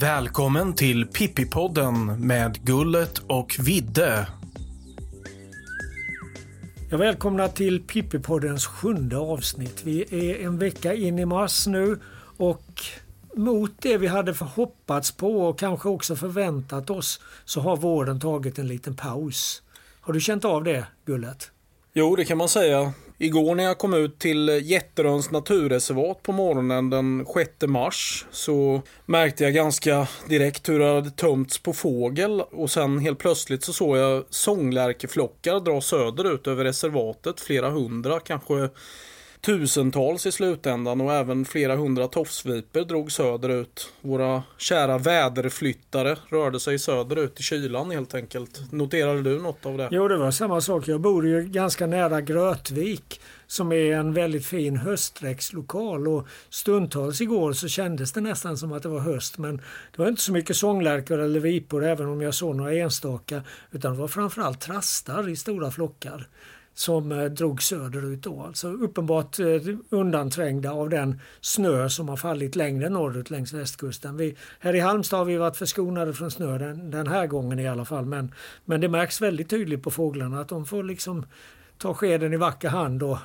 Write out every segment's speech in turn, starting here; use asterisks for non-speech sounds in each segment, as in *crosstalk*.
Välkommen till Pippipodden med Gullet och Vidde. Jag välkomnar till Pippipoddens sjunde avsnitt. Vi är en vecka in i mars nu mot det vi hade hoppats på och kanske också förväntat oss så har våren tagit en liten paus. Har du känt av det, Gullet? Jo, det kan man säga. Igår när jag kom ut till Jätteröns naturreservat på morgonen den 6 mars så märkte jag ganska direkt hur det hade tömts på fågel och sen helt plötsligt så såg jag sånglärkeflockar dra söderut över reservatet, flera hundra, kanske tusentals i slutändan och även flera hundra tofsviper drog söderut. Våra kära väderflyttare rörde sig söderut i kylan helt enkelt. Noterade du något av det? Jo, det var samma sak. Jag bor ju ganska nära Grötvik som är en väldigt fin höstdräktslokal och stundtals igår så kändes det nästan som att det var höst men det var inte så mycket sånglärkor eller vipor även om jag såg några enstaka utan det var framförallt trastar i stora flockar som eh, drog söderut då. Alltså uppenbart eh, undanträngda av den snö som har fallit längre norrut längs västkusten. Vi, här i Halmstad har vi varit förskonade från snö den, den här gången i alla fall men, men det märks väldigt tydligt på fåglarna att de får liksom ta skeden i vacker hand och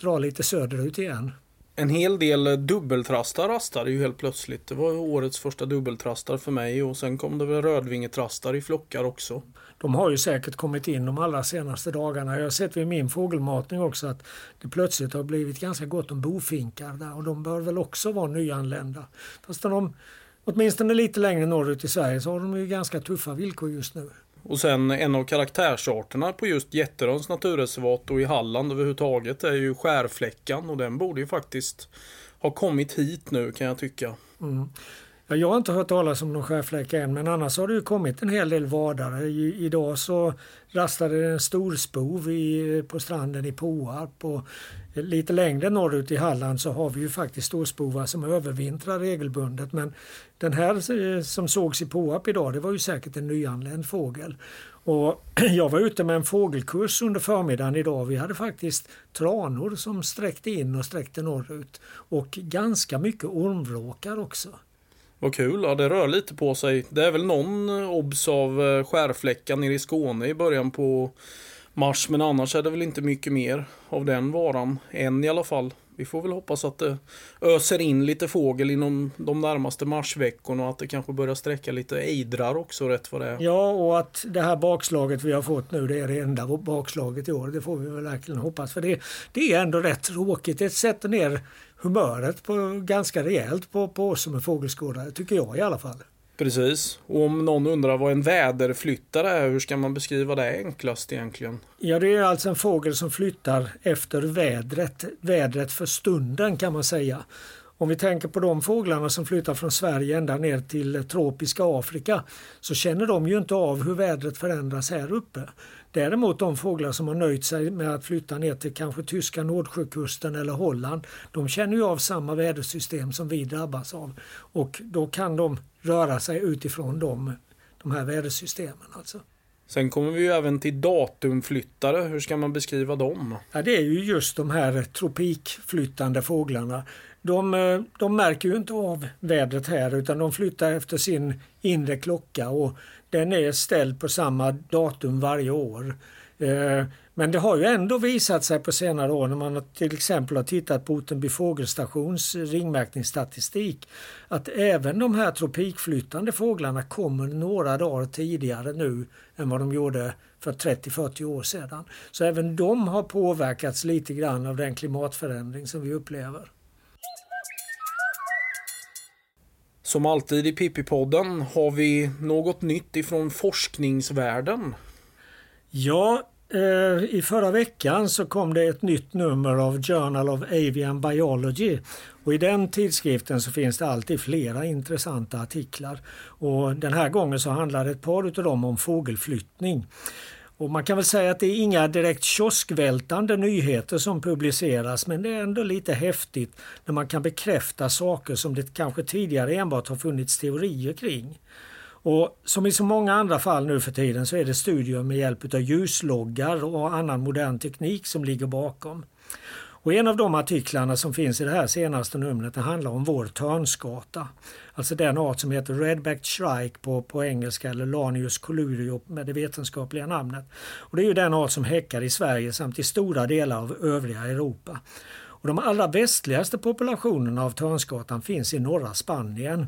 dra lite söderut igen. En hel del dubbeltrastar rastade ju helt plötsligt. Det var årets första dubbeltrastar för mig och sen kom det väl rödvingetrastar i flockar också de har ju säkert kommit in de allra senaste dagarna. Jag har sett vid min fågelmatning också att det plötsligt har blivit ganska gott om bofinkar där och de bör väl också vara nyanlända. Fast de, åtminstone lite längre norrut i Sverige så har de ju ganska tuffa villkor just nu. Och sen en av karaktärsarterna på just Jätteröns naturreservat och i Halland överhuvudtaget är ju skärfläckan och den borde ju faktiskt ha kommit hit nu kan jag tycka. Mm. Ja, jag har inte hört talas om någon skärfläcka än men annars har det ju kommit en hel del vadare. I, idag så rastade det en storspov i, på stranden i Påarp och lite längre norrut i Halland så har vi ju faktiskt storspovar som övervintrar regelbundet men den här eh, som sågs i Påarp idag det var ju säkert en nyanländ fågel. Och *clears throat* jag var ute med en fågelkurs under förmiddagen idag. Vi hade faktiskt tranor som sträckte in och sträckte norrut och ganska mycket ormvråkar också. Vad kul, ja det rör lite på sig. Det är väl någon obs av eh, skärfläckan skärfläckar nere i Skåne i början på mars. Men annars är det väl inte mycket mer av den varan. Än i alla fall. Vi får väl hoppas att det öser in lite fågel inom de närmaste marsveckorna och att det kanske börjar sträcka lite ejdrar också rätt vad det är. Ja, och att det här bakslaget vi har fått nu det är det enda bakslaget i år. Det får vi väl verkligen hoppas. För det, det är ändå rätt tråkigt. Det sätter ner humöret på, ganska rejält på, på oss som är fågelskådare, tycker jag i alla fall. Precis. Och om någon undrar vad en väderflyttare är, hur ska man beskriva det enklast egentligen? Ja, det är alltså en fågel som flyttar efter vädret. Vädret för stunden kan man säga. Om vi tänker på de fåglarna som flyttar från Sverige ända ner till tropiska Afrika så känner de ju inte av hur vädret förändras här uppe. Däremot de fåglar som har nöjt sig med att flytta ner till kanske tyska Nordsjökusten eller Holland, de känner ju av samma vädersystem som vi drabbas av. Och då kan de röra sig utifrån de, de här vädersystemen. Alltså. Sen kommer vi ju även till datumflyttare. Hur ska man beskriva dem? Ja, det är ju just de här tropikflyttande fåglarna. De, eh, de märker ju inte av vädret här utan de flyttar efter sin inre klocka och den är ställd på samma datum varje år. Eh, men det har ju ändå visat sig på senare år när man till exempel har tittat på Ottenby fågelstations ringmärkningsstatistik att även de här tropikflyttande fåglarna kommer några dagar tidigare nu än vad de gjorde för 30-40 år sedan. Så även de har påverkats lite grann av den klimatförändring som vi upplever. Som alltid i Pippi-podden har vi något nytt ifrån forskningsvärlden. Ja, eh, i förra veckan så kom det ett nytt nummer av Journal of Avian Biology. Och I den tidskriften så finns det alltid flera intressanta artiklar. Och Den här gången så handlar ett par av dem om fågelflyttning. Och man kan väl säga att det är inga direkt kioskvältande nyheter som publiceras men det är ändå lite häftigt när man kan bekräfta saker som det kanske tidigare enbart har funnits teorier kring. Och som i så många andra fall nu för tiden så är det studier med hjälp av ljusloggar och annan modern teknik som ligger bakom. Och en av de artiklarna som finns i det här senaste numret det handlar om vår törnskata. Alltså den art som heter Redback Shrike på, på engelska eller Lanius colurio med det vetenskapliga namnet. Och det är ju den art som häckar i Sverige samt i stora delar av övriga Europa. Och de allra västligaste populationerna av törnskatan finns i norra Spanien.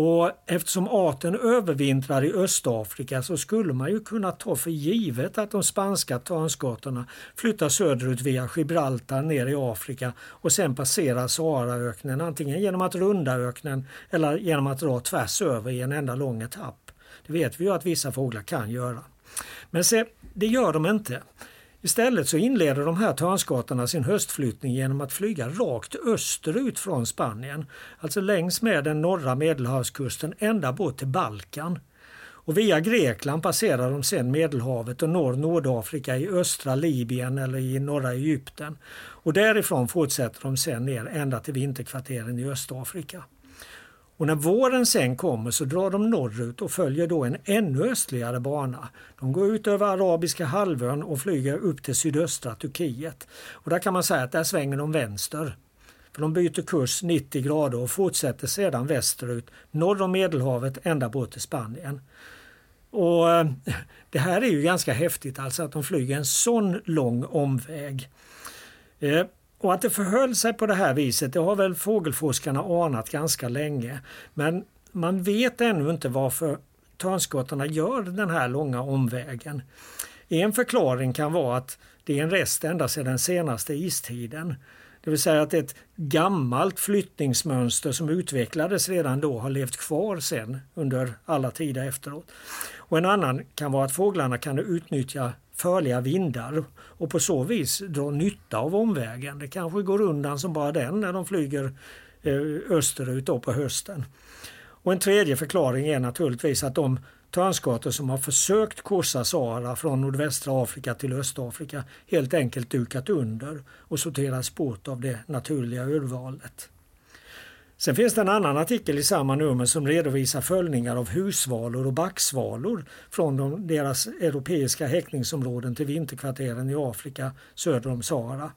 Och eftersom arten övervintrar i Östafrika så skulle man ju kunna ta för givet att de spanska törnskatorna flyttar söderut via Gibraltar ner i Afrika och sen passerar Saharaöknen antingen genom att runda öknen eller genom att dra tvärs över i en enda lång etapp. Det vet vi ju att vissa fåglar kan göra. Men se, det gör de inte. Istället så inleder de här törnskottarna sin höstflyttning genom att flyga rakt österut från Spanien, alltså längs med den norra medelhavskusten ända bort till Balkan. Och via Grekland passerar de sedan Medelhavet och når Nordafrika i östra Libyen eller i norra Egypten. Och därifrån fortsätter de sedan ner ända till vinterkvarteren i Östafrika. Och när våren sen kommer så drar de norrut och följer då en ännu östligare bana. De går ut över Arabiska halvön och flyger upp till sydöstra Turkiet. Och där kan man säga att där svänger de vänster. För de byter kurs 90 grader och fortsätter sedan västerut norr om Medelhavet ända bort till Spanien. Och eh, *laughs* Det här är ju ganska häftigt alltså att de flyger en sån lång omväg. Eh, och att det förhöll sig på det här viset det har väl fågelforskarna anat ganska länge. Men man vet ännu inte varför törnskottarna gör den här långa omvägen. En förklaring kan vara att det är en rest ända sedan den senaste istiden. Det vill säga att ett gammalt flyttningsmönster som utvecklades redan då har levt kvar sen under alla tider efteråt. Och en annan kan vara att fåglarna kan utnyttja förliga vindar och på så vis dra nytta av omvägen. Det kanske går undan som bara den när de flyger eh, österut då på hösten. Och en tredje förklaring är naturligtvis att de törnskator som har försökt korsa Sahara från nordvästra Afrika till Östafrika helt enkelt dukat under och sorterats bort av det naturliga urvalet. Sen finns det en annan artikel i samma nummer som redovisar följningar av husvalor och backsvalor från de, deras europeiska häckningsområden till vinterkvarteren i Afrika söder om Sahara.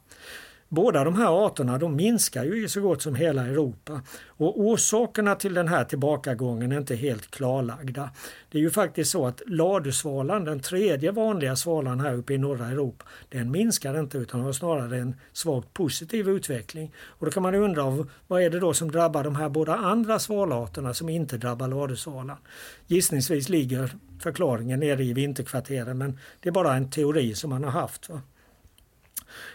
Båda de här arterna de minskar ju i så gott som hela Europa och orsakerna till den här tillbakagången är inte helt klarlagda. Det är ju faktiskt så att ladusvalan, den tredje vanliga svalan här uppe i norra Europa, den minskar inte utan har snarare en svagt positiv utveckling. Och då kan man undra vad är det då som drabbar de här båda andra svalarterna som inte drabbar ladusvalan? Gissningsvis ligger förklaringen nere i vinterkvarteren men det är bara en teori som man har haft. Va?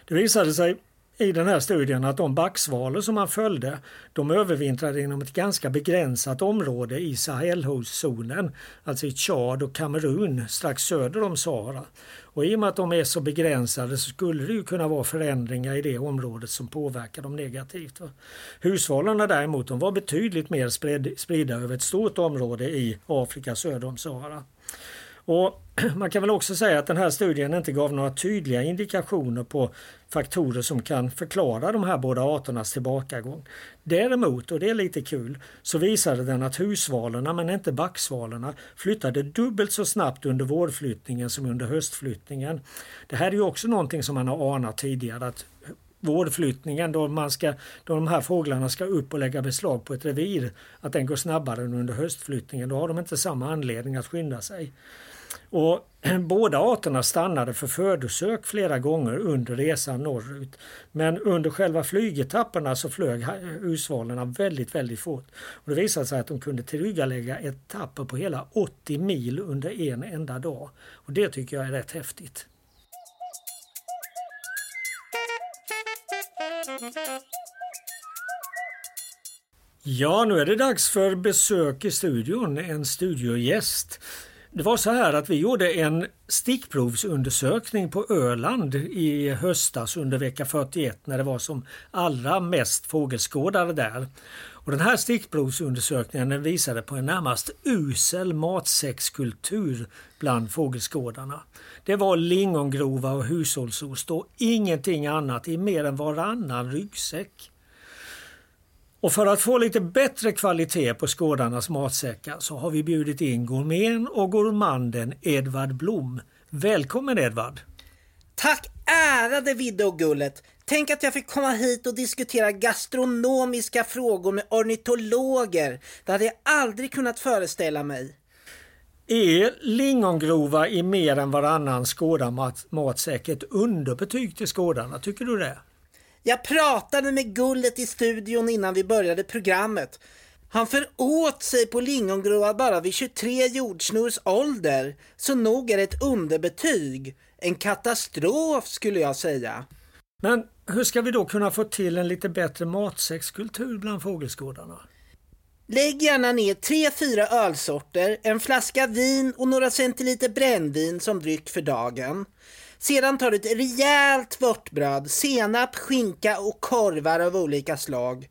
Det visade sig i den här studien att de backsvalor som man följde de övervintrade inom ett ganska begränsat område i Sahelzonen, alltså i Tchad och Kamerun strax söder om Sahara. Och I och med att de är så begränsade så skulle det ju kunna vara förändringar i det området som påverkar dem negativt. Husvalarna däremot de var betydligt mer spridda över ett stort område i Afrika söder om Sahara. Och *clears throat* man kan väl också säga att den här studien inte gav några tydliga indikationer på faktorer som kan förklara de här båda arternas tillbakagång. Däremot, och det är lite kul, så visade den att husvalarna men inte backsvalorna flyttade dubbelt så snabbt under vårflyttningen som under höstflyttningen. Det här är ju också någonting som man har anat tidigare att vårflyttningen då, man ska, då de här fåglarna ska upp och lägga beslag på ett revir, att den går snabbare än under höstflyttningen. Då har de inte samma anledning att skynda sig. Och *clears throat* båda arterna stannade för födosök flera gånger under resan norrut. Men under själva flygetapperna så flög husvalarna väldigt, väldigt fort. Och det visade sig att de kunde tillryggalägga etapper på hela 80 mil under en enda dag. Och det tycker jag är rätt häftigt. Ja, nu är det dags för besök i studion, en studiogäst. Det var så här att vi gjorde en stickprovsundersökning på Öland i höstas under vecka 41 när det var som allra mest fågelskådare där. Och den här stickprovsundersökningen visade på en närmast usel matsäckskultur bland fågelskådarna. Det var lingongrova och hushållsost och ingenting annat i mer än varannan ryggsäck. Och för att få lite bättre kvalitet på skådarnas matsäckar så har vi bjudit in gourmeten och gourmanden Edvard Blom. Välkommen Edvard! Tack ärade Vidde och Gullet! Tänk att jag fick komma hit och diskutera gastronomiska frågor med ornitologer. Det hade jag aldrig kunnat föreställa mig. Är lingongrova i mer än varannan skådarmatsäck ett underbetyg till skådarna? Tycker du det? Jag pratade med Gullet i studion innan vi började programmet. Han föråt sig på lingongrova bara vid 23 jordsnurrs ålder, så nog är det ett underbetyg. En katastrof skulle jag säga. Men hur ska vi då kunna få till en lite bättre matsäckskultur bland fågelskådarna? Lägg gärna ner tre, fyra ölsorter, en flaska vin och några centiliter brännvin som dryck för dagen. Sedan tar du ett rejält vörtbröd, senap, skinka och korvar av olika slag.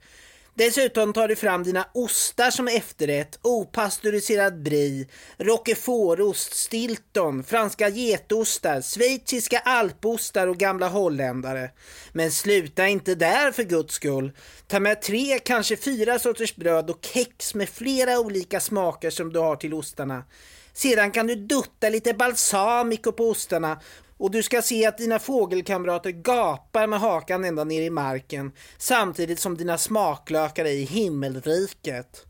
Dessutom tar du fram dina ostar som efterrätt, opastöriserad brie, roquefortost, stilton, franska getostar, schweiziska alpostar och gamla holländare. Men sluta inte där för guds skull. Ta med tre, kanske fyra sorters bröd och kex med flera olika smaker som du har till ostarna. Sedan kan du dutta lite balsamico på ostarna och du ska se att dina fågelkamrater gapar med hakan ända ner i marken samtidigt som dina smaklökar är i himmelriket.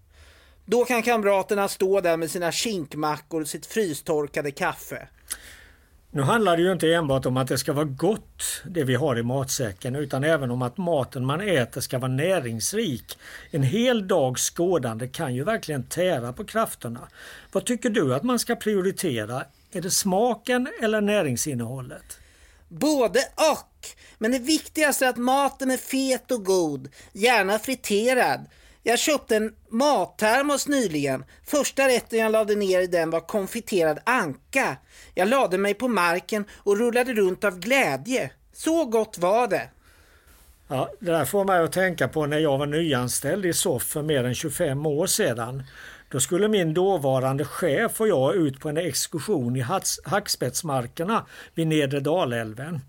Då kan kamraterna stå där med sina kinkmackor och sitt frystorkade kaffe. Nu handlar det ju inte enbart om att det ska vara gott det vi har i matsäcken utan även om att maten man äter ska vara näringsrik. En hel dags skådande kan ju verkligen tära på krafterna. Vad tycker du att man ska prioritera är det smaken eller näringsinnehållet? Både och. Men det viktigaste är att maten är fet och god, gärna friterad. Jag köpte en mattermos nyligen. Första rätten jag lade ner i den var konfiterad anka. Jag lade mig på marken och rullade runt av glädje. Så gott var det. Ja, det där får mig att tänka på när jag var nyanställd i SOFF för mer än 25 år sedan. Då skulle min dåvarande chef och jag ut på en exkursion i hackspettsmarkerna vid nedre Dalälven.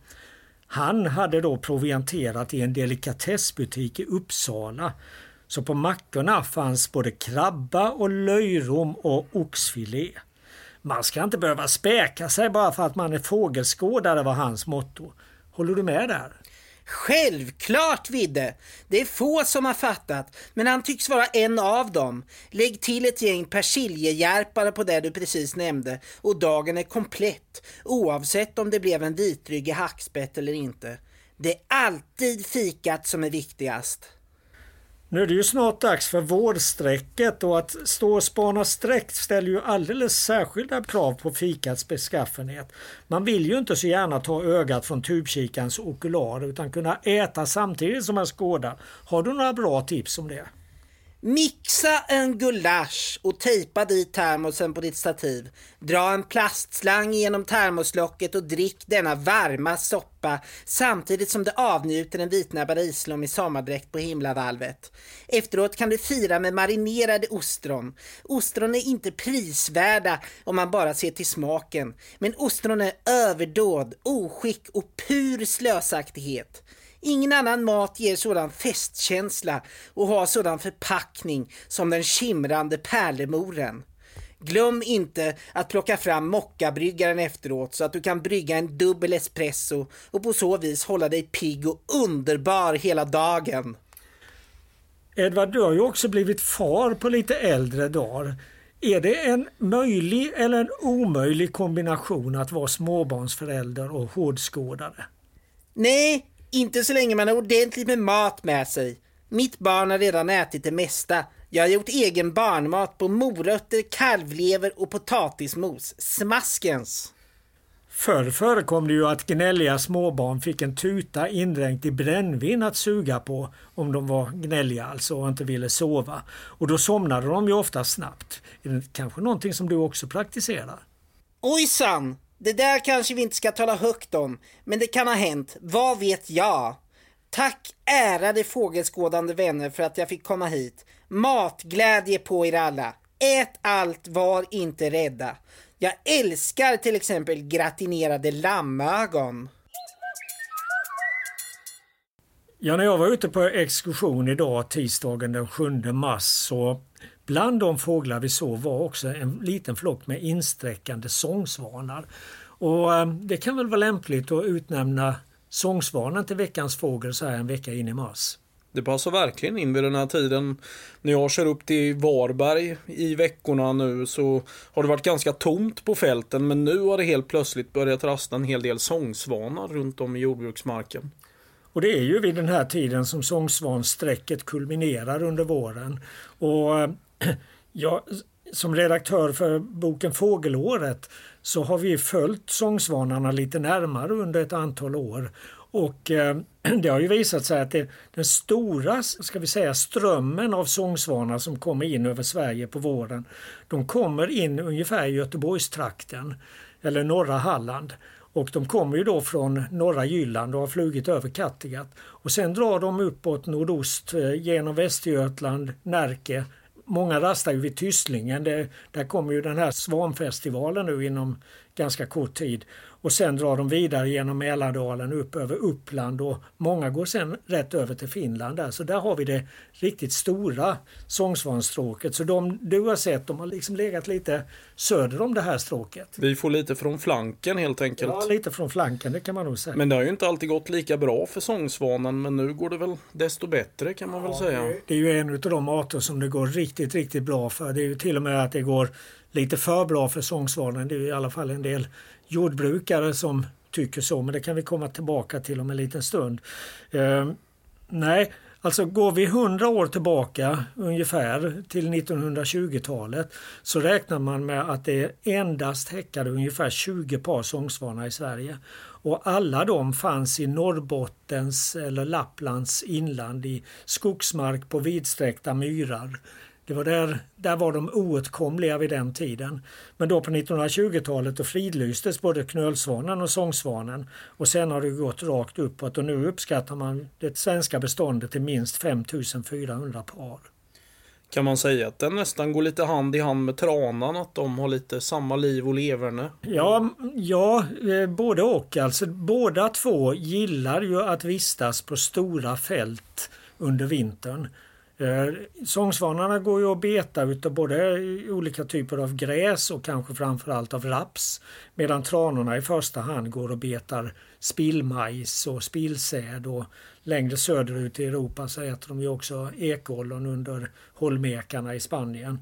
Han hade då provianterat i en delikatessbutik i Uppsala. Så på mackorna fanns både krabba och löjrom och oxfilé. Man ska inte behöva späka sig bara för att man är fågelskådare var hans motto. Håller du med där? Självklart Vidde! Det är få som har fattat, men han tycks vara en av dem. Lägg till ett gäng persiljehjärpare på det du precis nämnde och dagen är komplett, oavsett om det blev en vitryggig hackspett eller inte. Det är alltid fikat som är viktigast. Nu är det ju snart dags för vårsträcket och att stå och spana streck ställer ju alldeles särskilda krav på fikats beskaffenhet. Man vill ju inte så gärna ta ögat från tubkikarens okular utan kunna äta samtidigt som man skådar. Har du några bra tips om det? Mixa en gulasch och tejpa dit termosen på ditt stativ. Dra en plastslang genom termoslocket och drick denna varma soppa samtidigt som du avnjuter en vitnäbbad islom i sommardräkt på himlavalvet. Efteråt kan du fira med marinerade ostron. Ostron är inte prisvärda om man bara ser till smaken, men ostron är överdåd, oskick och pur slösaktighet. Ingen annan mat ger sådan festkänsla och har sådan förpackning som den kimrande pärlemoren. Glöm inte att plocka fram mockabryggaren efteråt så att du kan brygga en dubbel espresso och på så vis hålla dig pigg och underbar hela dagen. Edvard, du har ju också blivit far på lite äldre dagar. Är det en möjlig eller en omöjlig kombination att vara småbarnsförälder och hårdskådare? Nej, inte så länge man har ordentligt med mat med sig. Mitt barn har redan ätit det mesta. Jag har gjort egen barnmat på morötter, kalvlever och potatismos. Smaskens! Förr förekom det ju att gnälliga småbarn fick en tuta indränkt i brännvin att suga på om de var gnälliga alltså och inte ville sova. Och då somnade de ju ofta snabbt. Är det kanske någonting som du också praktiserar? Ojsan! Det där kanske vi inte ska tala högt om, men det kan ha hänt. Vad vet jag? Tack ärade fågelskådande vänner för att jag fick komma hit. Matglädje på er alla. Ät allt, var inte rädda. Jag älskar till exempel gratinerade lammögon. Ja, när jag var ute på exkursion idag, tisdagen den 7 mars, så bland de fåglar vi såg var också en liten flock med insträckande sångsvanar. Och eh, det kan väl vara lämpligt att utnämna sångsvanen till veckans fågel så här en vecka in i mars. Det passar verkligen in vid den här tiden. När jag kör upp till Varberg i veckorna nu så har det varit ganska tomt på fälten men nu har det helt plötsligt börjat rasta en hel del sångsvanar runt om i jordbruksmarken. Och det är ju vid den här tiden som sångsvansträcket kulminerar under våren. Och *clears throat* ja, som redaktör för boken Fågelåret så har vi följt sångsvanarna lite närmare under ett antal år. Och eh, *clears throat* det har ju visat sig att det, den stora ska vi säga, strömmen av sångsvanar som kommer in över Sverige på våren, de kommer in ungefär i Göteborgstrakten eller norra Halland. Och de kommer ju då från norra Jylland och har flugit över Kattegatt. Och sen drar de uppåt nordost eh, genom Västergötland, Närke. Många rastar ju vid Tysslingen. Det, där kommer ju den här svanfestivalen nu inom ganska kort tid. Och sen drar de vidare genom Mälardalen upp över Uppland och många går sen rätt över till Finland där. Så där har vi det riktigt stora sångsvanstråket. Så de du har sett, de har liksom legat lite söder om det här stråket. Vi får lite från flanken helt enkelt. Ja, lite från flanken, det kan man nog säga. Men det har ju inte alltid gått lika bra för sångsvanen, men nu går det väl desto bättre kan man ja, väl säga. Det är ju en av de arter som det går riktigt, riktigt bra för. Det är ju till och med att det går lite för bra för sångsvanen. Det är i alla fall en del jordbrukare som tycker så, men det kan vi komma tillbaka till om en liten stund. Eh, nej, alltså går vi 100 år tillbaka ungefär till 1920-talet så räknar man med att det endast häckade ungefär 20 par sångsvanar i Sverige. Och alla de fanns i Norrbottens eller Lapplands inland i skogsmark på vidsträckta myrar. Det var där, där var de oåtkomliga vid den tiden. Men då på 1920-talet då fridlystes både knölsvanen och sångsvanen. Och sen har det gått rakt uppåt och nu uppskattar man det svenska beståndet till minst 5400 par. Kan man säga att den nästan går lite hand i hand med tranan, att de har lite samma liv och leverne? Ja, ja eh, både och. Alltså, båda två gillar ju att vistas på stora fält under vintern. Eh, sångsvanarna går ju att beta utav både olika typer av gräs och kanske framförallt av raps. Medan tranorna i första hand går och betar spillmajs och spillsäd och längre söderut i Europa så äter de ju också ekollon under holmekarna i Spanien.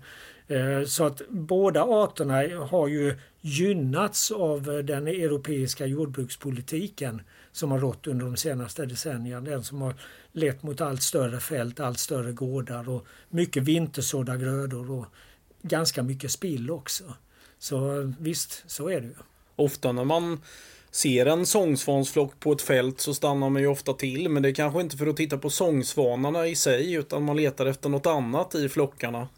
Eh, så att båda arterna har ju gynnats av den europeiska jordbrukspolitiken som har rått under de senaste decennierna. Den som har lett mot allt större fält, allt större gårdar och mycket vintersådda grödor och ganska mycket spill också. Så eh, visst, så är det ju. Ofta när man ser en sångsvansflock på ett fält så stannar man ju ofta till. Men det är kanske inte för att titta på sångsvanarna i sig utan man letar efter något annat i flockarna.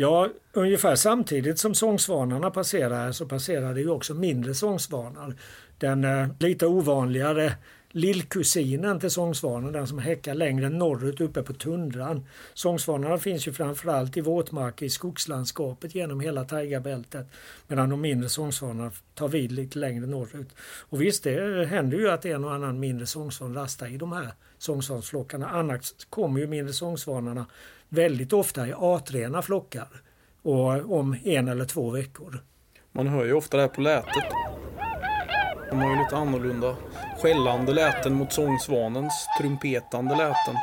Ja, ungefär samtidigt som sångsvanarna passerar så passerar det ju också mindre sångsvanar. Den eh, lite ovanligare lillkusinen till sångsvanen, den som häckar längre norrut uppe på tundran. Sångsvanarna finns ju framförallt i våtmarker i skogslandskapet genom hela taigabältet medan de mindre sångsvanarna tar vid lite längre norrut. Och visst, det händer ju att en och annan mindre sångsvan rastar i de här sångsvansflockarna. Annars kommer ju mindre sångsvanarna väldigt ofta i artrena flockar och om en eller två veckor. Man hör ju ofta det här på lätet. De har ju lite annorlunda skällande läten mot sångsvanens trumpetande läten.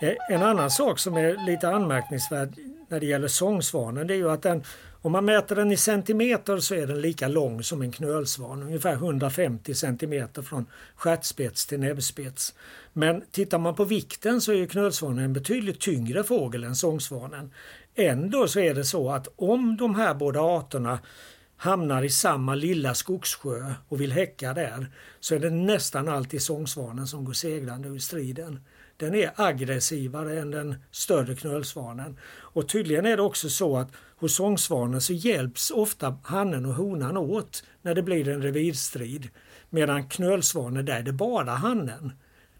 Eh, en annan sak som är lite anmärkningsvärd när det gäller sångsvanen det är ju att den, om man mäter den i centimeter så är den lika lång som en knölsvan, ungefär 150 centimeter från stjärtspets till näbbspets. Men tittar man på vikten så är knölsvanen en betydligt tyngre fågel än sångsvanen. Ändå så är det så att om de här båda arterna hamnar i samma lilla skogssjö och vill häcka där så är det nästan alltid sångsvanen som går segrande ur striden. Den är aggressivare än den större knölsvanen. Och tydligen är det också så att hos sångsvanen så hjälps ofta hannen och honan åt när det blir en revirstrid. Medan knölsvanen där är det bara hannen.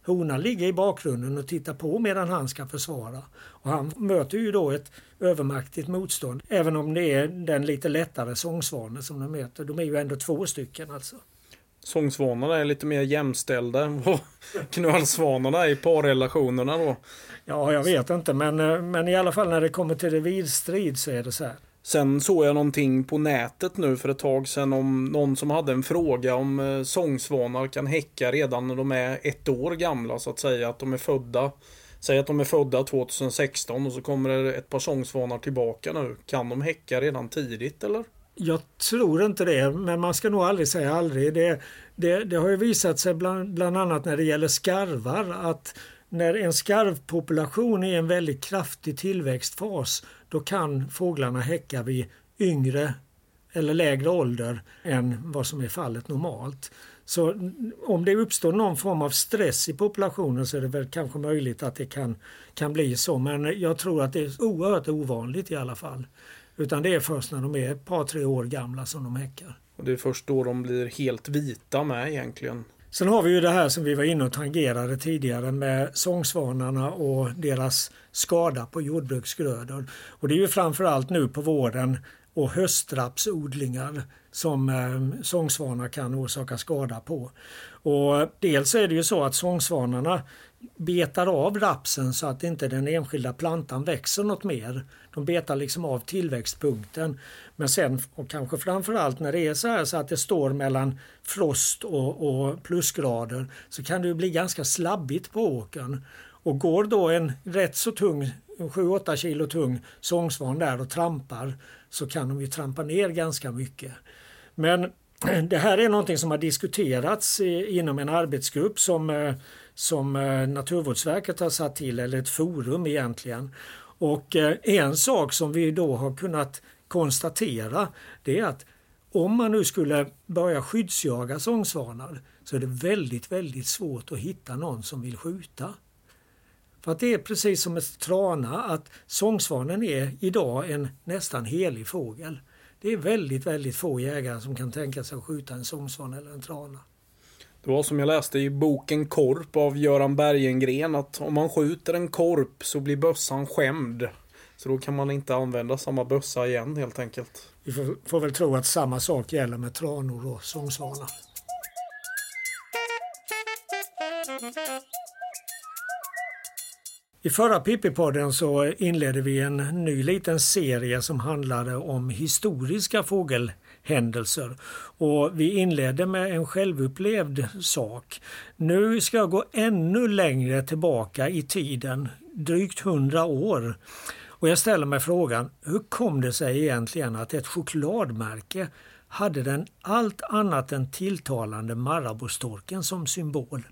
Honan ligger i bakgrunden och tittar på medan han ska försvara. Och han möter ju då ett övermaktigt motstånd. Även om det är den lite lättare sångsvanen som de möter. De är ju ändå två stycken alltså. sångsvanarna är lite mer jämställda än vad *laughs* knölsvanarna är i parrelationerna då. Ja, jag vet inte, men, eh, men i alla fall när det kommer till revirstrid så är det så här. Sen såg jag någonting på nätet nu för ett tag sedan om någon som hade en fråga om eh, sångsvanar kan häcka redan när de är ett år gamla så att säga. Att de är födda Säg att de är födda 2016 och så kommer det ett par sångsvanar tillbaka nu. Kan de häcka redan tidigt eller? Jag tror inte det, men man ska nog aldrig säga aldrig. Det, det, det har ju visat sig bland, bland annat när det gäller skarvar att när en skarvpopulation är i en väldigt kraftig tillväxtfas då kan fåglarna häcka vid yngre eller lägre ålder än vad som är fallet normalt. Så om det uppstår någon form av stress i populationen så är det väl kanske möjligt att det kan, kan bli så. Men jag tror att det är oerhört ovanligt i alla fall. Utan det är först när de är ett par, tre år gamla som de häckar. Och det är först då de blir helt vita med egentligen. Sen har vi ju det här som vi var inne och tangerade tidigare med sångsvanarna och deras skada på jordbruksgrödor. Och det är ju framförallt nu på våren och höstrapsodlingar som eh, sångsvanar kan orsaka skada på. Och dels är det ju så att sångsvanarna betar av rapsen så att inte den enskilda plantan växer något mer. De betar liksom av tillväxtpunkten. Men sen, och kanske framförallt när det är så här så att det står mellan frost och, och plusgrader så kan det bli ganska slabbigt på åkern. Och går då en rätt så tung, 7-8 kilo tung sångsvan där och trampar så kan de ju trampa ner ganska mycket. Men *clears throat* det här är någonting som har diskuterats inom en arbetsgrupp som, eh, som eh, Naturvårdsverket har satt till, eller ett forum egentligen. Och eh, en sak som vi då har kunnat konstatera det är att om man nu skulle börja skyddsjaga sångsvanar så är det väldigt, väldigt svårt att hitta någon som vill skjuta. För att det är precis som ett trana att sångsvanen är idag en nästan helig fågel. Det är väldigt, väldigt få jägare som kan tänka sig att skjuta en sångsvan eller en trana. Det var som jag läste i boken Korp av Göran Bergengren att om man skjuter en korp så blir bössan skämd. Så då kan man inte använda samma bössa igen helt enkelt. Vi får, får väl tro att samma sak gäller med tranor och sångsvanar. I förra Pippi-podden så inledde vi en ny liten serie som handlade om historiska fågel händelser. Och vi inledde med en självupplevd sak. Nu ska jag gå ännu längre tillbaka i tiden, drygt hundra år. Och jag ställer mig frågan, hur kom det sig egentligen att ett chokladmärke hade den allt annat än tilltalande Marabostorken som symbol?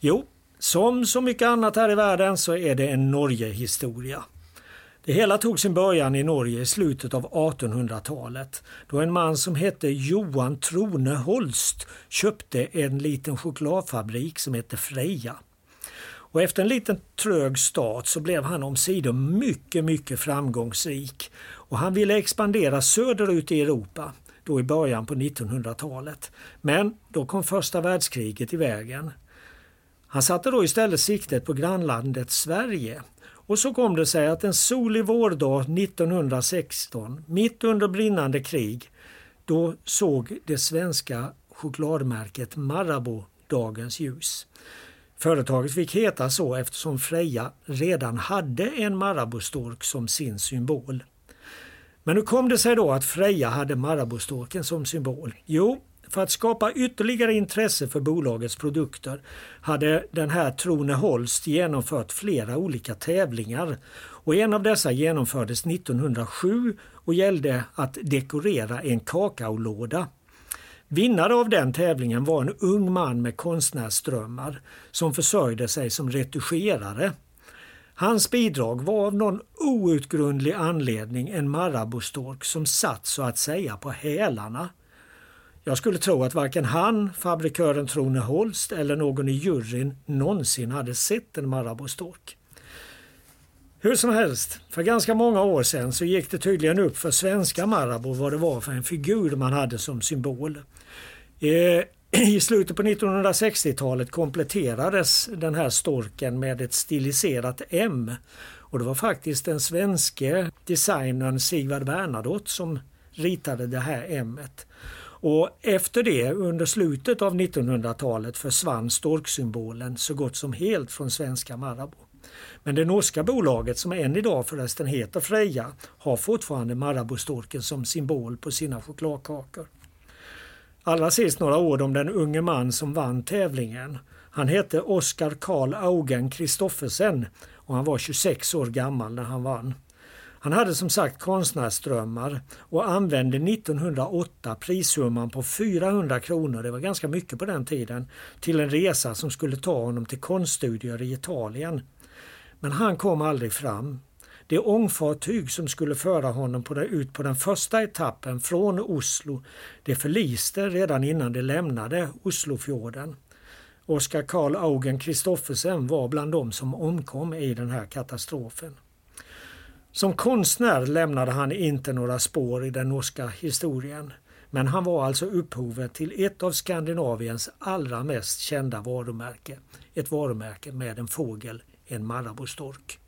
Jo, som så mycket annat här i världen så är det en Norgehistoria. Det hela tog sin början i Norge i slutet av 1800-talet då en man som hette Johan Trone Holst köpte en liten chokladfabrik som hette Freja. Och efter en liten trög start så blev han omsider mycket, mycket framgångsrik. Och han ville expandera söderut i Europa, då i början på 1900-talet. Men då kom första världskriget i vägen. Han satte då istället siktet på grannlandet Sverige. Och så kom det sig att en solig vårdag 1916, mitt under brinnande krig, då såg det svenska chokladmärket Marabou dagens ljus. Företaget fick heta så eftersom Freja redan hade en Marabou-stork som sin symbol. Men hur kom det sig då att Freja hade Marabou-storken som symbol? Jo, för att skapa ytterligare intresse för bolagets produkter hade den här Trone Holst genomfört flera olika tävlingar. Och en av dessa genomfördes 1907 och gällde att dekorera en kakaolåda. Vinnare av den tävlingen var en ung man med konstnärsdrömmar som försörjde sig som retuscherare. Hans bidrag var av någon outgrundlig anledning en marabostork som satt så att säga på hälarna. Jag skulle tro att varken han, fabrikören Trone Holst eller någon i juryn någonsin hade sett en Maraboustork. Hur som helst, för ganska många år sedan så gick det tydligen upp för svenska Marabou vad det var för en figur man hade som symbol. Eh, *clears throat* I slutet på 1960-talet kompletterades den här storken med ett stiliserat M. Och det var faktiskt den svenske designern Sigvard Bernadotte som ritade det här M-et. Och efter det, under slutet av 1900-talet, försvann storksymbolen så gott som helt från svenska Marabou. Men det norska bolaget, som än idag förresten heter Freja, har fortfarande Marabou-storken som symbol på sina chokladkakor. Allra sist några ord om den unge man som vann tävlingen. Han hette Oskar Karl Augen Kristoffersen och han var 26 år gammal när han vann. Han hade som sagt konstnärsdrömmar och använde 1908 prissumman på 400 kronor, det var ganska mycket på den tiden, till en resa som skulle ta honom till konststudier i Italien. Men han kom aldrig fram. Det ångfartyg som skulle föra honom på det, ut på den första etappen från Oslo, det förliste redan innan det lämnade Oslofjorden. Oskar Karl Augen Kristoffersen var bland de som omkom i den här katastrofen. Som konstnär lämnade han inte några spår i den norska historien. Men han var alltså upphovet till ett av Skandinaviens allra mest kända varumärke. Ett varumärke med en fågel, en marabostork.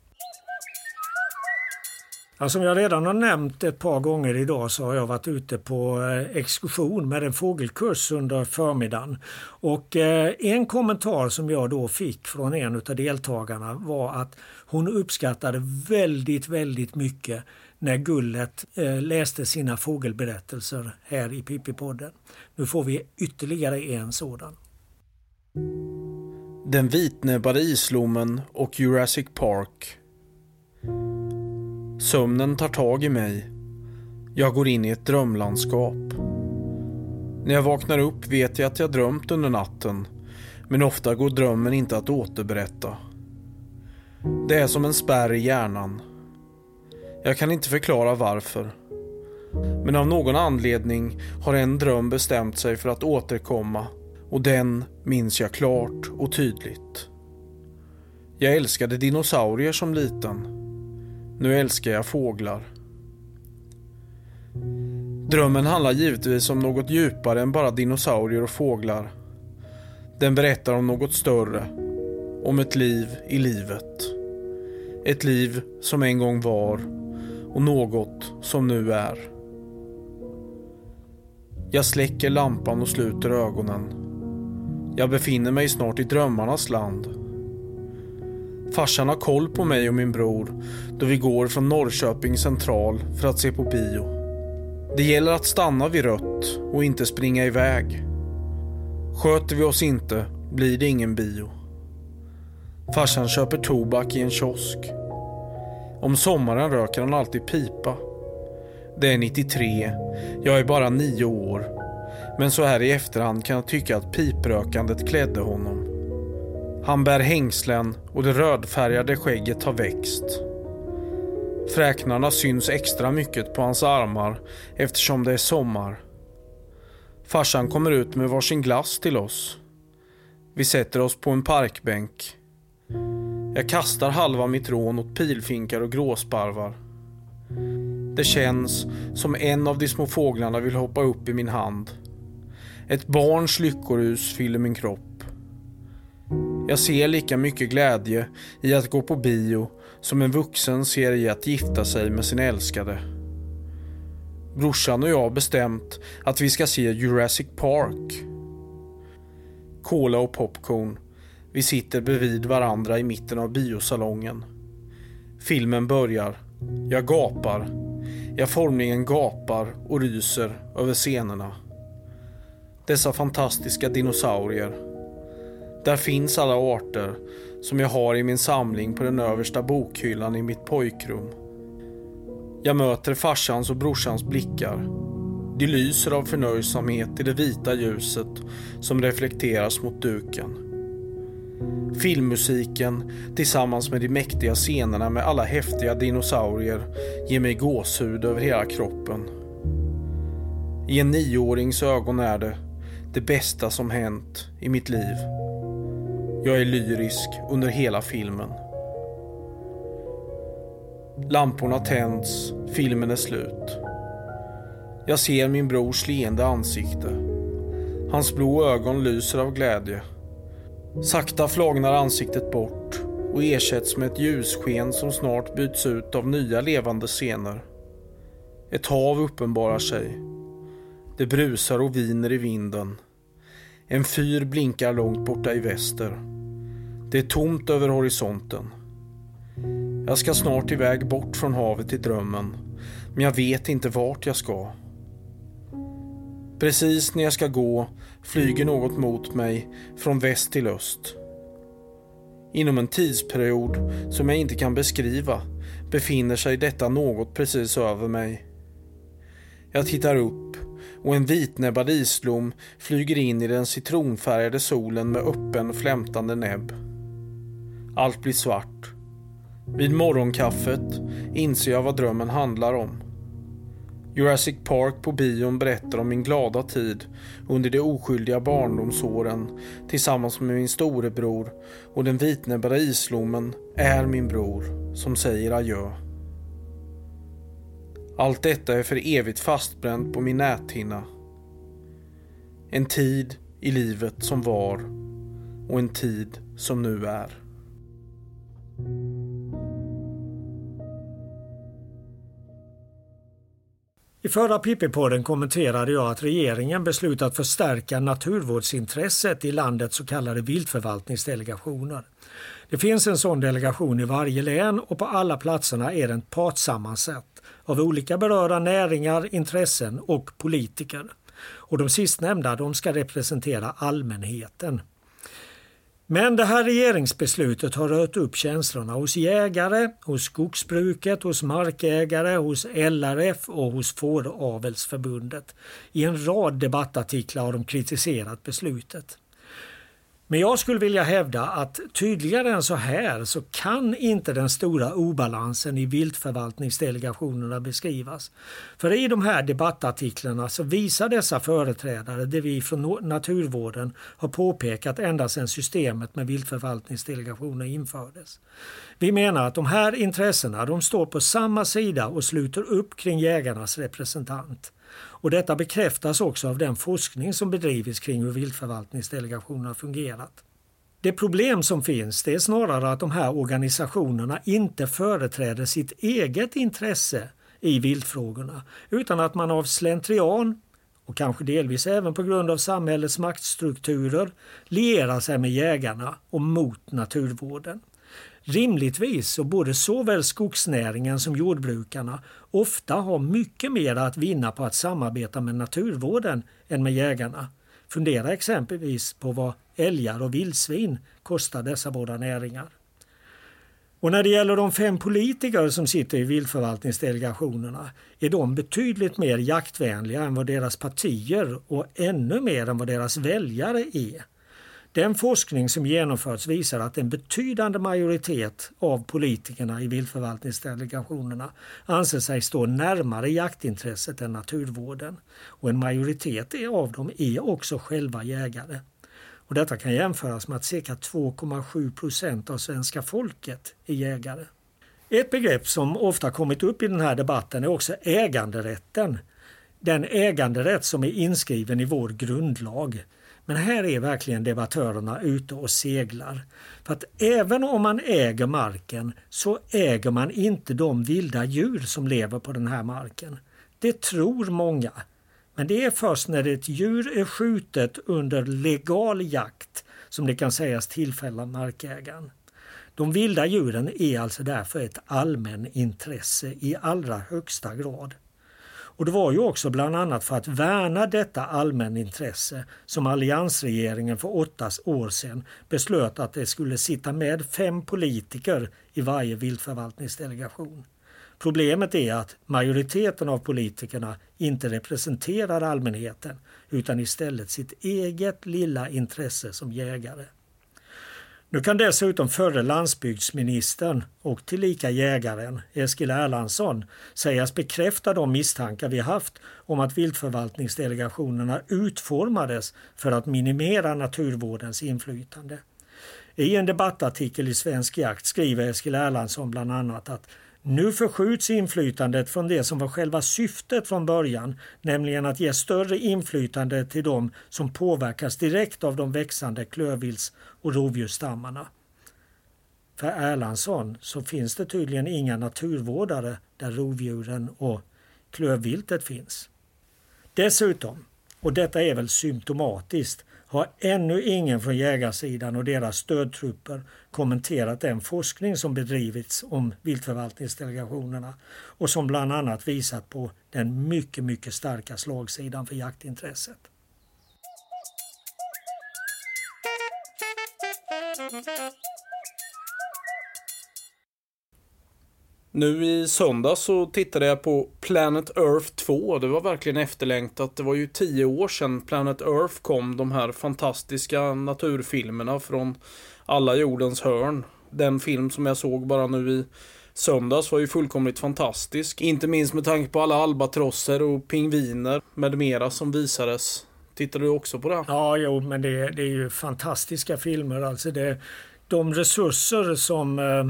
Ja, som jag redan har nämnt ett par gånger idag så har jag varit ute på eh, exkursion med en fågelkurs under förmiddagen. Och eh, en kommentar som jag då fick från en av deltagarna var att hon uppskattade väldigt, väldigt mycket när Gullet eh, läste sina fågelberättelser här i Pippipodden. Nu får vi ytterligare en sådan. Den vitnäbbade islommen och Jurassic Park Sömnen tar tag i mig. Jag går in i ett drömlandskap. När jag vaknar upp vet jag att jag drömt under natten. Men ofta går drömmen inte att återberätta. Det är som en spärr i hjärnan. Jag kan inte förklara varför. Men av någon anledning har en dröm bestämt sig för att återkomma och den minns jag klart och tydligt. Jag älskade dinosaurier som liten. Nu älskar jag fåglar. Drömmen handlar givetvis om något djupare än bara dinosaurier och fåglar. Den berättar om något större. Om ett liv i livet. Ett liv som en gång var och något som nu är. Jag släcker lampan och sluter ögonen. Jag befinner mig snart i drömmarnas land. Farsan har koll på mig och min bror då vi går från Norrköping central för att se på bio. Det gäller att stanna vid rött och inte springa iväg. Sköter vi oss inte blir det ingen bio. Farsan köper tobak i en kiosk. Om sommaren röker han alltid pipa. Det är 93. Jag är bara nio år. Men så här i efterhand kan jag tycka att piprökandet klädde honom. Han bär hängslen och det rödfärgade skägget har växt. Fräknarna syns extra mycket på hans armar eftersom det är sommar. Farsan kommer ut med varsin glass till oss. Vi sätter oss på en parkbänk. Jag kastar halva mitt rån åt pilfinkar och gråsparvar. Det känns som en av de små fåglarna vill hoppa upp i min hand. Ett barns lyckorus fyller min kropp. Jag ser lika mycket glädje i att gå på bio som en vuxen ser i att gifta sig med sin älskade. Brorsan och jag har bestämt att vi ska se Jurassic Park. Cola och popcorn. Vi sitter bredvid varandra i mitten av biosalongen. Filmen börjar. Jag gapar. Jag formligen gapar och ryser över scenerna. Dessa fantastiska dinosaurier där finns alla arter som jag har i min samling på den översta bokhyllan i mitt pojkrum. Jag möter farsans och brorsans blickar. De lyser av förnöjsamhet i det vita ljuset som reflekteras mot duken. Filmmusiken tillsammans med de mäktiga scenerna med alla häftiga dinosaurier ger mig gåshud över hela kroppen. I en nioårings ögon är det det bästa som hänt i mitt liv. Jag är lyrisk under hela filmen. Lamporna tänds, filmen är slut. Jag ser min brors leende ansikte. Hans blå ögon lyser av glädje. Sakta flagnar ansiktet bort och ersätts med ett ljussken som snart byts ut av nya levande scener. Ett hav uppenbarar sig. Det brusar och viner i vinden. En fyr blinkar långt borta i väster. Det är tomt över horisonten. Jag ska snart iväg bort från havet i drömmen, men jag vet inte vart jag ska. Precis när jag ska gå flyger något mot mig från väst till öst. Inom en tidsperiod som jag inte kan beskriva befinner sig detta något precis över mig. Jag tittar upp och en vitnäbbad islom flyger in i den citronfärgade solen med öppen flämtande näbb. Allt blir svart. Vid morgonkaffet inser jag vad drömmen handlar om. Jurassic Park på bion berättar om min glada tid under de oskyldiga barndomsåren tillsammans med min storebror och den vitnäbbade islommen är min bror som säger adjö. Allt detta är för evigt fastbränt på min näthinna. En tid i livet som var och en tid som nu är. I förra Pippi-podden kommenterade jag att regeringen beslutat förstärka naturvårdsintresset i landets så kallade viltförvaltningsdelegationer. Det finns en sån delegation i varje län och på alla platserna är den partssammansatt av olika berörda näringar, intressen och politiker. Och de sistnämnda de ska representera allmänheten. Men det här regeringsbeslutet har rört upp känslorna hos jägare, hos skogsbruket, hos markägare, hos LRF och hos Fåravelsförbundet. I en rad debattartiklar har de kritiserat beslutet. Men jag skulle vilja hävda att tydligare än så här så kan inte den stora obalansen i viltförvaltningsdelegationerna beskrivas. För i de här debattartiklarna så visar dessa företrädare det vi från naturvården har påpekat ända sedan systemet med viltförvaltningsdelegationer infördes. Vi menar att de här intressena de står på samma sida och sluter upp kring jägarnas representant. Och detta bekräftas också av den forskning som bedrivits kring hur viltförvaltningsdelegationerna fungerat. Det problem som finns det är snarare att de här organisationerna inte företräder sitt eget intresse i viltfrågorna utan att man av slentrian och kanske delvis även på grund av samhällets maktstrukturer lierar sig med jägarna och mot naturvården. Rimligtvis så både såväl skogsnäringen som jordbrukarna ofta har mycket mer att vinna på att samarbeta med naturvården än med jägarna. Fundera exempelvis på vad älgar och vildsvin kostar dessa båda näringar. Och när det gäller de fem politiker som sitter i viltförvaltningsdelegationerna är de betydligt mer jaktvänliga än vad deras partier och ännu mer än vad deras väljare är. Den forskning som genomförts visar att en betydande majoritet av politikerna i viltförvaltningsdelegationerna anser sig stå närmare jaktintresset än naturvården. Och en majoritet av dem är också själva jägare. Och detta kan jämföras med att cirka 2,7 procent av svenska folket är jägare. Ett begrepp som ofta kommit upp i den här debatten är också äganderätten. Den äganderätt som är inskriven i vår grundlag. Men här är verkligen debattörerna ute och seglar. För att även om man äger marken så äger man inte de vilda djur som lever på den här marken. Det tror många. Men det är först när ett djur är skjutet under legal jakt som det kan sägas tillfälla markägaren. De vilda djuren är alltså därför ett allmänintresse i allra högsta grad. Och det var ju också bland annat för att värna detta allmänintresse som alliansregeringen för åtta år sedan beslöt att det skulle sitta med fem politiker i varje viltförvaltningsdelegation. Problemet är att majoriteten av politikerna inte representerar allmänheten utan istället sitt eget lilla intresse som jägare. Nu kan dessutom förre landsbygdsministern och tillika jägaren Eskil Erlandsson sägas bekräfta de misstankar vi haft om att viltförvaltningsdelegationerna utformades för att minimera naturvårdens inflytande. I en debattartikel i Svensk Jakt skriver Eskil Erlandsson bland annat att nu förskjuts inflytandet från det som var själva syftet från början, nämligen att ge större inflytande till de som påverkas direkt av de växande klövvilts och rovdjursstammarna. För Erlandsson så finns det tydligen inga naturvårdare där rovdjuren och klövviltet finns. Dessutom, Och detta är väl symptomatiskt. Har ännu ingen från jägarsidan och deras stödtrupper kommenterat den forskning som bedrivits om viltförvaltningsdelegationerna och som bland annat visat på den mycket, mycket starka slagsidan för jaktintresset. Nu i söndag så tittade jag på Planet Earth 2. Det var verkligen efterlängtat. Det var ju tio år sedan Planet Earth kom. De här fantastiska naturfilmerna från alla jordens hörn. Den film som jag såg bara nu i söndags var ju fullkomligt fantastisk. Inte minst med tanke på alla albatrosser och pingviner med mera som visades. Tittade du också på det? Ja, jo, men det, det är ju fantastiska filmer. Alltså det, de resurser som eh,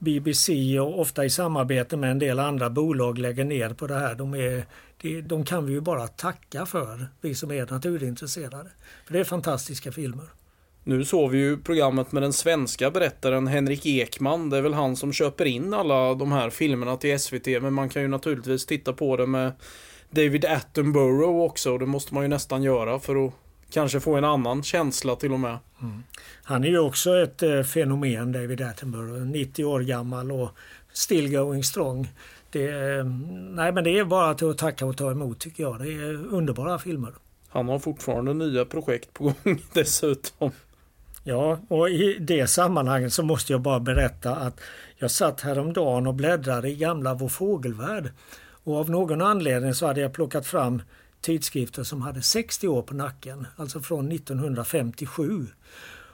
BBC och ofta i samarbete med en del andra bolag lägger ner på det här. De, är, de kan vi ju bara tacka för, vi som är naturintresserade. För det är fantastiska filmer. Nu såg vi ju programmet med den svenska berättaren Henrik Ekman. Det är väl han som köper in alla de här filmerna till SVT. Men man kan ju naturligtvis titta på det med David Attenborough också. Det måste man ju nästan göra för att kanske få en annan känsla till och med. Mm. Han är ju också ett eh, fenomen, David Attenborough. 90 år gammal och still going strong. Det, eh, nej men det är bara att tacka och ta emot tycker jag. Det är underbara filmer. Han har fortfarande nya projekt på gång *laughs* dessutom. Ja, och i det sammanhanget så måste jag bara berätta att jag satt häromdagen och bläddrade i gamla Vår Fågelvärld. Och av någon anledning så hade jag plockat fram tidskrifter som hade 60 år på nacken, alltså från 1957.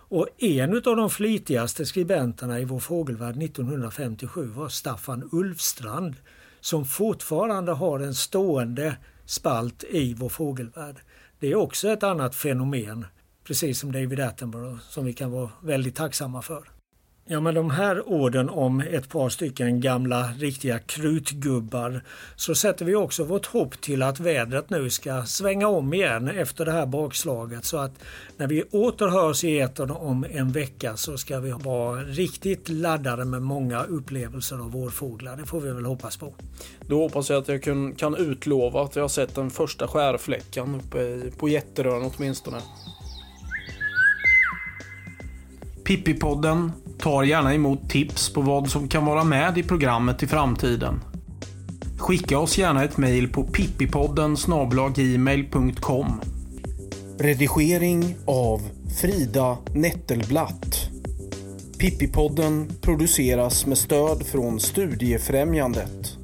Och en av de flitigaste skribenterna i Vår Fågelvärld 1957 var Staffan Ulfstrand som fortfarande har en stående spalt i Vår Fågelvärld. Det är också ett annat fenomen, precis som David Attenborough, som vi kan vara väldigt tacksamma för. Ja men de här orden om ett par stycken gamla riktiga krutgubbar så sätter vi också vårt hopp till att vädret nu ska svänga om igen efter det här bakslaget så att när vi åter hörs i etern om en vecka så ska vi vara riktigt laddade med många upplevelser av vårfåglar. Det får vi väl hoppas på. Då hoppas jag att jag kan, kan utlova att jag har sett den första skärfläckan uppe på Jätterön åtminstone. Pippipodden tar gärna emot tips på vad som kan vara med i programmet i framtiden. Skicka oss gärna ett mejl på pippipodden gmail.com. Redigering av Frida Nettelblatt. Pippipodden produceras med stöd från Studiefrämjandet.